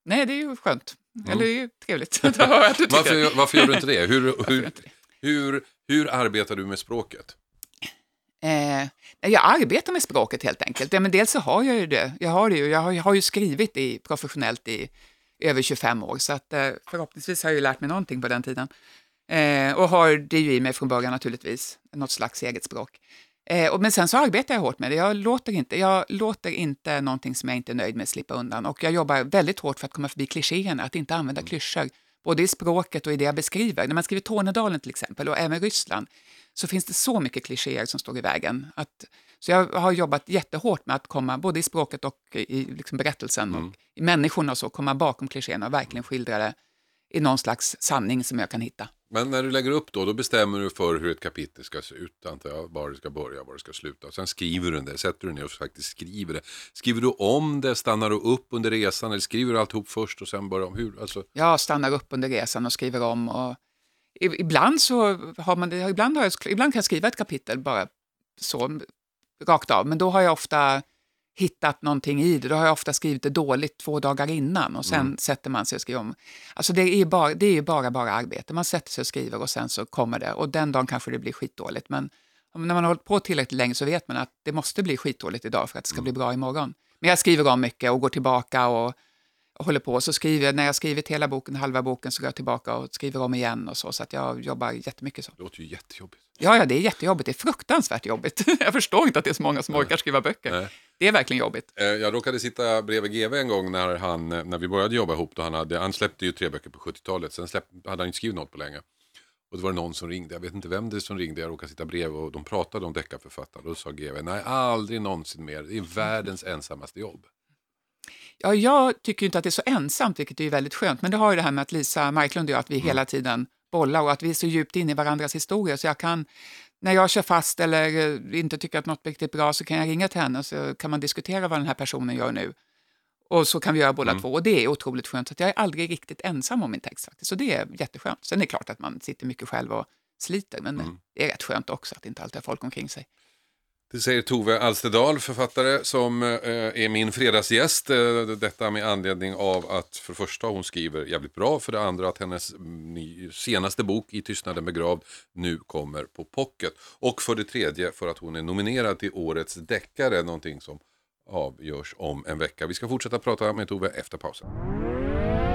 Nej, det är ju skönt. Eller det är ju trevligt det. Varför, varför gör du inte det? Hur, hur, det? hur, hur arbetar du med språket? Eh, jag arbetar med språket helt enkelt. Ja, men dels så har jag ju det. Jag har, det ju, jag har, jag har ju skrivit i, professionellt i över 25 år, så att, eh, förhoppningsvis har jag ju lärt mig någonting på den tiden. Eh, och har det ju i mig från början naturligtvis, något slags eget språk. Eh, och, men sen så arbetar jag hårt med det. Jag låter, inte, jag låter inte någonting som jag inte är nöjd med slippa undan. Och jag jobbar väldigt hårt för att komma förbi klichéerna, att inte använda klyschor. Både i språket och i det jag beskriver. När man skriver Tornedalen till exempel, och även Ryssland, så finns det så mycket klichéer som står i vägen. Att, så jag har jobbat jättehårt med att komma, både i språket och i liksom berättelsen och i människorna och så, komma bakom klichéerna och verkligen skildra det i någon slags sanning som jag kan hitta. Men när du lägger upp då, då bestämmer du för hur ett kapitel ska se ut, antar jag, var det ska börja, var det ska sluta. Sen skriver du det, sätter du ner och faktiskt skriver det. Skriver du om det, stannar du upp under resan eller skriver du alltihop först och sen börjar om? Hur? Alltså, Jag stannar upp under resan och skriver om. Och ibland, så har man ibland, har jag, ibland kan jag skriva ett kapitel bara så rakt av, men då har jag ofta hittat någonting i det. Då har jag ofta skrivit det dåligt två dagar innan och sen sätter man sig och skriver om. Alltså det är ju bara, det är bara, bara arbete. Man sätter sig och skriver och sen så kommer det. Och den dagen kanske det blir skitdåligt. Men när man har hållit på tillräckligt länge så vet man att det måste bli skitdåligt idag för att det ska bli bra imorgon. Men jag skriver om mycket och går tillbaka och håller på. Så skriver jag, när jag skrivit hela boken, halva boken, så går jag tillbaka och skriver om igen och så. Så att jag jobbar jättemycket så. Det låter ju jättejobbigt. Ja, ja, det är jättejobbigt. Det är fruktansvärt jobbigt. Jag förstår inte att det är så många som orkar skriva böcker. Nej. Det är verkligen jobbigt. Eh, Jag råkade sitta bredvid GV en gång när, han, eh, när vi började jobba ihop. Då han, hade, han släppte ju tre böcker på 70-talet, sen släpp, hade han inte skrivit något på länge. Och då var det någon som ringde, jag vet inte vem det är som ringde, jag råkade sitta bredvid och de pratade om deckarförfattare. Då sa GV, nej aldrig någonsin mer, det är världens ensammaste jobb. Ja, jag tycker inte att det är så ensamt, vilket är väldigt skönt. Men det har ju det här med att Lisa Marklund och jag, att vi hela tiden bollar och att vi är så djupt inne i varandras historia. Så jag kan, när jag kör fast eller eh, inte tycker att något är riktigt bra så kan jag ringa till henne och så kan man diskutera vad den här personen gör nu. Och så kan vi göra båda två och det är otroligt skönt. Så att jag är aldrig riktigt ensam om min text faktiskt. Så det är jätteskönt. Sen är det klart att man sitter mycket själv och sliter, men det är rätt skönt också att inte alltid ha folk omkring sig. Det säger Tove Alsterdal, författare, som eh, är min fredagsgäst. Eh, detta med anledning av att för det första hon skriver jävligt bra, för det andra att hennes senaste bok I tystnaden begravd nu kommer på pocket. Och för det tredje för att hon är nominerad till Årets deckare, någonting som avgörs om en vecka. Vi ska fortsätta prata med Tove efter pausen.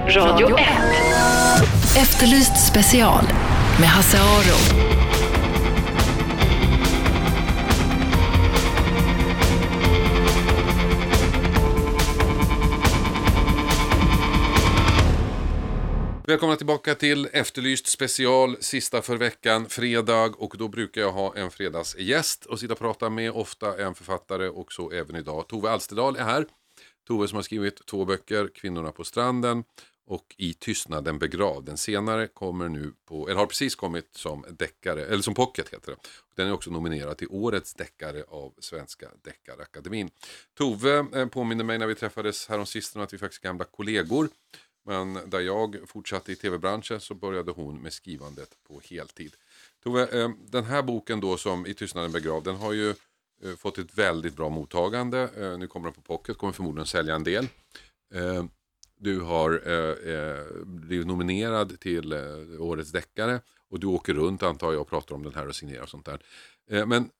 Radio 1. Efterlyst special med Hasse Aro. Välkomna tillbaka till Efterlyst special, sista för veckan, fredag. Och då brukar jag ha en fredagsgäst och sitta och prata med, ofta en författare och så även idag. Tove Alsterdal är här. Tove som har skrivit två böcker, Kvinnorna på stranden och I tystnaden begravd. Den senare kommer nu på, eller har precis kommit som deckare, eller som pocket heter det. Den är också nominerad till Årets deckare av Svenska Deckarakademin. Tove eh, påminner mig när vi träffades häromsistens att vi faktiskt är gamla kollegor. Men där jag fortsatte i tv-branschen så började hon med skrivandet på heltid. Tove, eh, den här boken då som I tystnaden begravd, den har ju eh, fått ett väldigt bra mottagande. Eh, nu kommer den på pocket, kommer förmodligen sälja en del. Du har blivit nominerad till Årets deckare och du åker runt antar jag och pratar om den här och signerar och sånt där. Men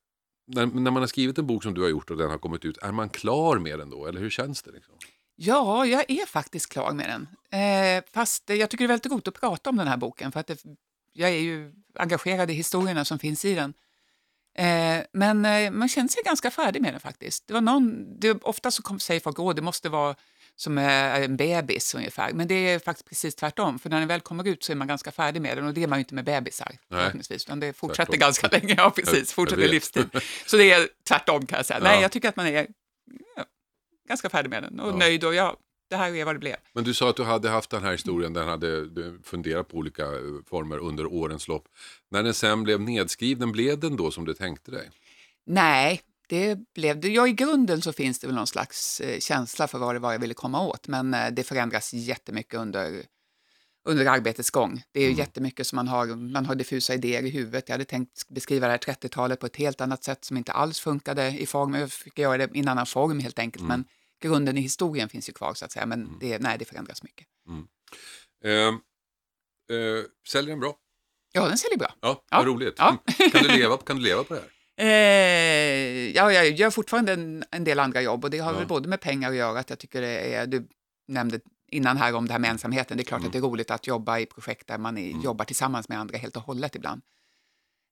när, när man har skrivit en bok som du har gjort och den har kommit ut, är man klar med den då? Eller hur känns det? Liksom? Ja, jag är faktiskt klar med den. Eh, fast jag tycker det är väldigt roligt att prata om den här boken för att det, jag är ju engagerad i historierna som finns i den. Eh, men eh, man känner sig ganska färdig med den faktiskt. Det var någon, det, ofta så kom, säger folk att det måste vara som eh, en bebis ungefär, men det är faktiskt precis tvärtom. För när den väl kommer ut så är man ganska färdig med den och det är man ju inte med bebisar förhoppningsvis, utan det fortsätter Tvärtom. ganska länge. Ja, precis, fortsätter livstid. Så det är tvärtom kan jag säga. Ja. Nej, jag tycker att man är ja, ganska färdig med den och Ja. nöjd och ja, det här är vad det blev. Men du sa att du hade haft den här historien, den hade du funderat på olika eh, former under årens lopp. När den sen blev nedskriven, blev den då som du tänkte dig? Nej, det blev det. Ja, i grunden så finns det väl någon slags eh, känsla för vad det var jag ville komma åt, men eh, det förändras jättemycket under, under arbetets gång. Det är ju jättemycket som man har, man har diffusa idéer i huvudet. Jag hade tänkt beskriva det här 30-talet på ett helt annat sätt som inte alls funkade i form. Jag fick göra det i en annan form helt enkelt, men grunden i historien finns ju kvar så att säga. Men det, nej, det förändras mycket. Eh, eh, säljer den bra? Ja, den säljer bra. Ja, Ja. vad roligt. Ja. Mm. Kan, du leva, kan du leva på det här? Eh, ja, jag gör fortfarande en, en del andra jobb och det har Ja. väl både med pengar att göra, att jag tycker det är, du nämnde innan här om det här med ensamheten, det är klart att det är roligt att jobba i projekt där man är, jobbar tillsammans med andra helt och hållet ibland.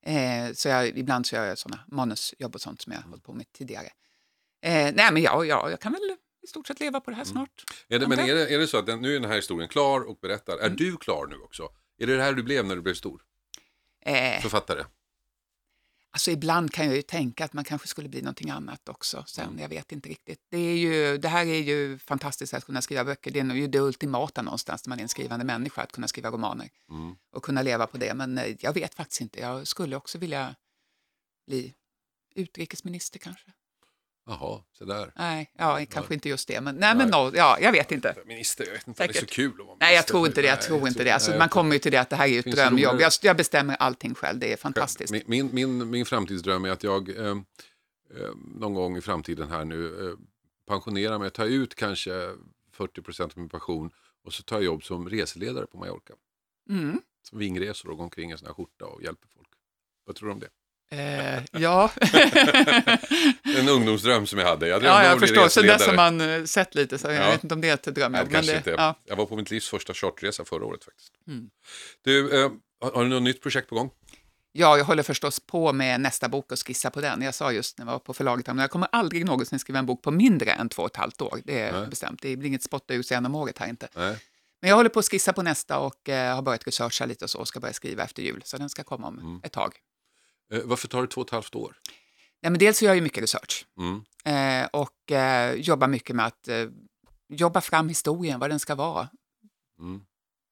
Eh, så jag, ibland så gör jag sådana manusjobb och sånt som jag har hållit på med tidigare. Eh, nej, men ja, ja, jag kan väl i stort sett leva på det här snart. Är det, men är det, är det så att den, nu är den här historien klar och berättar, Mm. är du klar nu också? Är det det här du blev när du blev stor? Eh, Författare? Alltså ibland kan jag ju tänka att man kanske skulle bli någonting annat också sen, jag vet inte riktigt. Det, är ju, det här är ju fantastiskt att kunna skriva böcker, det är ju det ultimata någonstans när man är en skrivande människa, att kunna skriva romaner Mm. och kunna leva på det. Men eh, jag vet faktiskt inte, jag skulle också vilja bli utrikesminister kanske. Jaha, så där. Nej, ja, kanske inte just det, men, nej, men no, ja, jag vet inte. Minister, jag vet inte, det är så Säkert. kul att vara Nej, jag minister. tror inte det. Jag Nej, tror inte det. Alltså, nej, man kommer ju till det att det här är ju ett drömjobb. Jag, jag bestämmer allting själv. Det är fantastiskt. Min, min, min, min framtidsdröm är att jag eh, någon gång i framtiden här nu eh, pensionerar mig, tar ut kanske 40% av min pension och så tar jag jobb som reseledare på Mallorca. Mm. Som vingresor och går omkring i en sån här skjorta och hjälper folk. Vad tror du om det? Eh, ja. En ungdomsdröm som jag hade. Jag ja, jag att förstår. Reseledare. dess har man eh, sett lite, så jag Ja. vet inte om det är ett drömjobb. Nej, det kanske inte. ja. Jag var på mitt livs första charterresa förra året faktiskt. Mm. Du, eh, har du något nytt projekt på gång? ja, jag håller förstås på med nästa bok och skissa på den. Jag sa just när jag var på förlaget, men jag kommer aldrig någonsin skriva en bok på mindre än två och ett halvt år. Det är Nej. bestämt. Det blir inget spotta ur sig om året här inte. Nej. Men jag håller på att skissa på nästa och eh, har börjat researcha lite och så och ska börja skriva efter jul. Så den ska komma om Mm. ett tag. Eh, varför tar det två och ett halvt år? Nej, men dels så gör jag mycket research Mm. eh, och eh, jobbar mycket med att eh, jobba fram historien, vad den ska vara. Mm.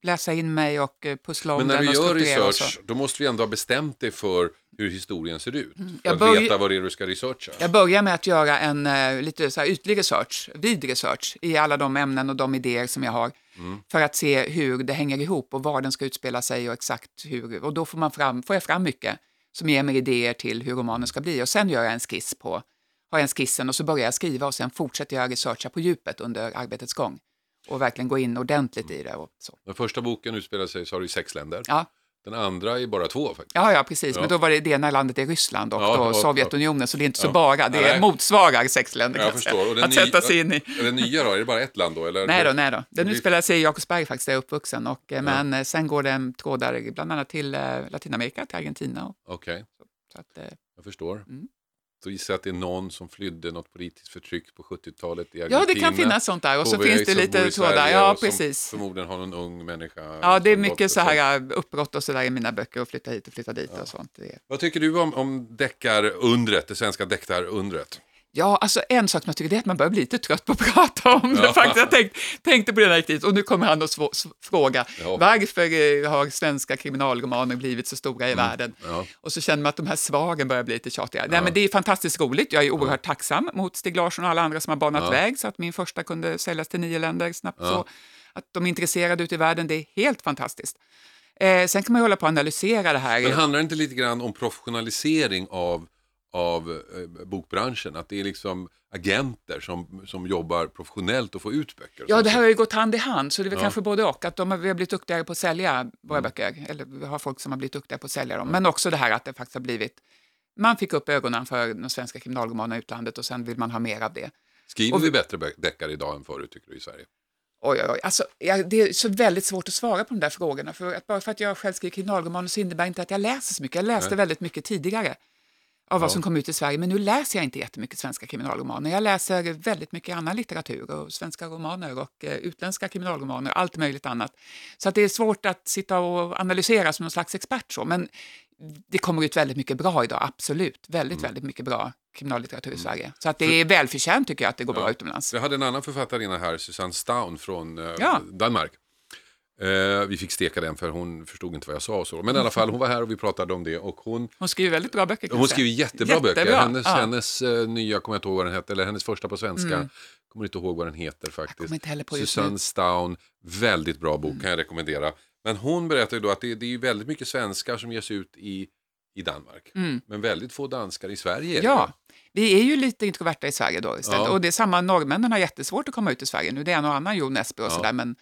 Läsa in mig och eh, pussla om Men när den du gör research, då måste vi ändå ha bestämt dig för hur historien ser ut. För Mm. Jag att veta vad det är du ska researcha. Jag börjar med att göra en eh, lite så här ytlig research, vid research, i alla de ämnen och de idéer som jag har. Mm. För att se hur det hänger ihop och var den ska utspela sig och exakt hur. Och då får, man fram, får jag fram mycket som ger mig idéer till hur romanen ska bli. Och sen gör jag en skiss på, har jag en skissen och så börjar jag skriva och sen fortsätter jag researcha på djupet under arbetets gång. Och verkligen gå in ordentligt i det. Och så. Den första boken utspelar sig har du i sex länder. Ja. Den andra är bara två faktiskt. Ja, ja, precis. Ja. Men då var det det ena landet är Ryssland och Ja, då Sovjetunionen, så det är inte så bara. Det Nej. motsvarar sex länder Jag förstår. Och den Att ny- sätta sig in i. Är den nya då? Är det bara ett land då? Eller? Nej då, nej då. Den utspelar sig i Jakobsberg faktiskt, där jag är uppvuxen. Och, eh, Men eh, sen går den trådar bland annat till eh, Latinamerika, till Argentina. Okej, eh, jag förstår. Mm. Så gissar jag att det är någon som flydde något politiskt förtryck på 70-talet i Argentina. ja, det kan finnas sånt där. Och så finns det lite trådar. Ja, precis. Förmodligen har någon ung människa. Ja, det är mycket så här uppbrott och så där i mina böcker och flytta hit och flytta dit och sånt. Vad tycker du om, om deckarundret, det svenska deckarundret? Ja, alltså en sak som jag tycker det är att man börjar bli lite trött på att prata om det. Ja. Faktiskt. Jag tänkt, tänkte på det när jag och nu kommer han att fråga Ja. varför eh, har svenska kriminalromaner blivit så stora i världen? Ja. Och så känner man att de här svaren börjar bli lite tjatiga. Nej, men det är fantastiskt roligt. Jag är oerhört tacksam mot Stig Larsson och alla andra som har banat väg så att min första kunde säljas till nio länder snabbt. Så att de är intresserade ute i världen, det är helt fantastiskt. Eh, sen kan man ju hålla på och analysera det här. Men handlar det inte lite grann om professionalisering av, av eh, bokbranschen? Att det är liksom agenter som, som jobbar professionellt och får ut böcker? Ja, det här har ju gått hand i hand, så det är väl Ja. kanske både och. Att de har, vi har blivit duktigare på att sälja våra Mm. böcker, eller vi har folk som har blivit duktiga på att sälja dem. Men också det här att det faktiskt har blivit, man fick upp ögonen för de svenska kriminalromanerna i utlandet och sen vill man ha mer av det. Skriver och vi bättre deckare idag än förut tycker du i Sverige? Oj, oj, oj. Alltså, jag, det är så väldigt svårt att svara på de där frågorna. För att bara för att jag själv skriver kriminalromaner så innebär inte att jag läser så mycket. Jag läste Nej. väldigt mycket tidigare av vad Ja. som kom ut i Sverige, men nu läser jag inte jättemycket svenska kriminalromaner. Jag läser väldigt mycket annan litteratur och svenska romaner och eh, utländska kriminalromaner, allt möjligt annat. Så att det är svårt att sitta och analysera som någon slags expert så, men det kommer ut väldigt mycket bra idag, absolut. Väldigt, Mm. väldigt mycket bra kriminallitteratur i Sverige. Så att det är välförtjänt tycker jag att det går bra utomlands. Jag hade en annan författarinna här, Susanne Staun från eh, Ja. Danmark. Eh, vi fick steka den för hon förstod inte vad jag sa och så. Men i alla fall, hon var här och vi pratade om det och hon, Hon skriver väldigt bra böcker. hon skriver jättebra, böcker. Jättebra, Hennes, ja. hennes eh, nya, kommer jag inte ihåg vad den hette, eller hennes första på svenska, Mm. kommer inte ihåg vad den heter faktiskt. Susanne. Staun, väldigt bra bok kan jag rekommendera. Men hon berättar ju då att det, det är väldigt mycket svenskar som ges ut i, i Danmark. Mm. Men väldigt få danskar i Sverige. Ja, vi är ju lite introverta i Sverige då istället. Ja. Och det är samma, norrmännen har jättesvårt att komma ut i Sverige nu. Det är en och annan Jo Nesbø och Ja. sådär, men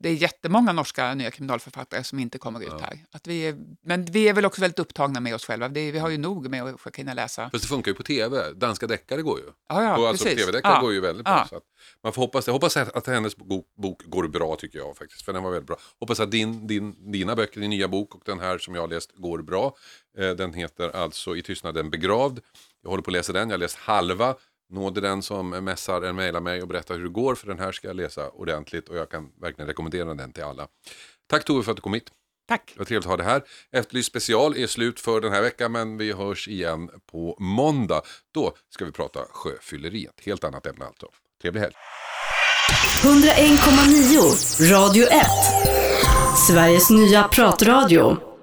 det är jättemånga norska nya kriminalförfattare som inte kommer ut Ja. här. Att vi är, men vi är väl också väldigt upptagna med oss själva. Det, vi har ju nog med att försöka hinna läsa. Fast det funkar ju på tv. Danska deckare går ju. Ja, ja, på, alltså, tv-deckare Ja. går ju väldigt bra. Ja. Man får hoppas, jag hoppas att, hennes bok, bok går bra tycker jag faktiskt. För den var väldigt bra. Hoppas att din, din, dina böcker, din nya bok och den här som jag har läst går bra. Eh, den heter alltså I tystnaden begravd. Jag håller på att läsa den, jag har läst halva. Nåde den som mässar en mejlar mig och berättar hur det går för den här ska jag läsa ordentligt och jag kan verkligen rekommendera den till alla. Tack Tove för att du kom hit. Tack. Det var trevligt att ha det här. Efterlyst special är slut för den här veckan men vi hörs igen på måndag. Då ska vi prata sjöfylleri, ett helt annat ämne alltså. Trevlig helg. 101,9 Radio 1. Sveriges nya pratradio.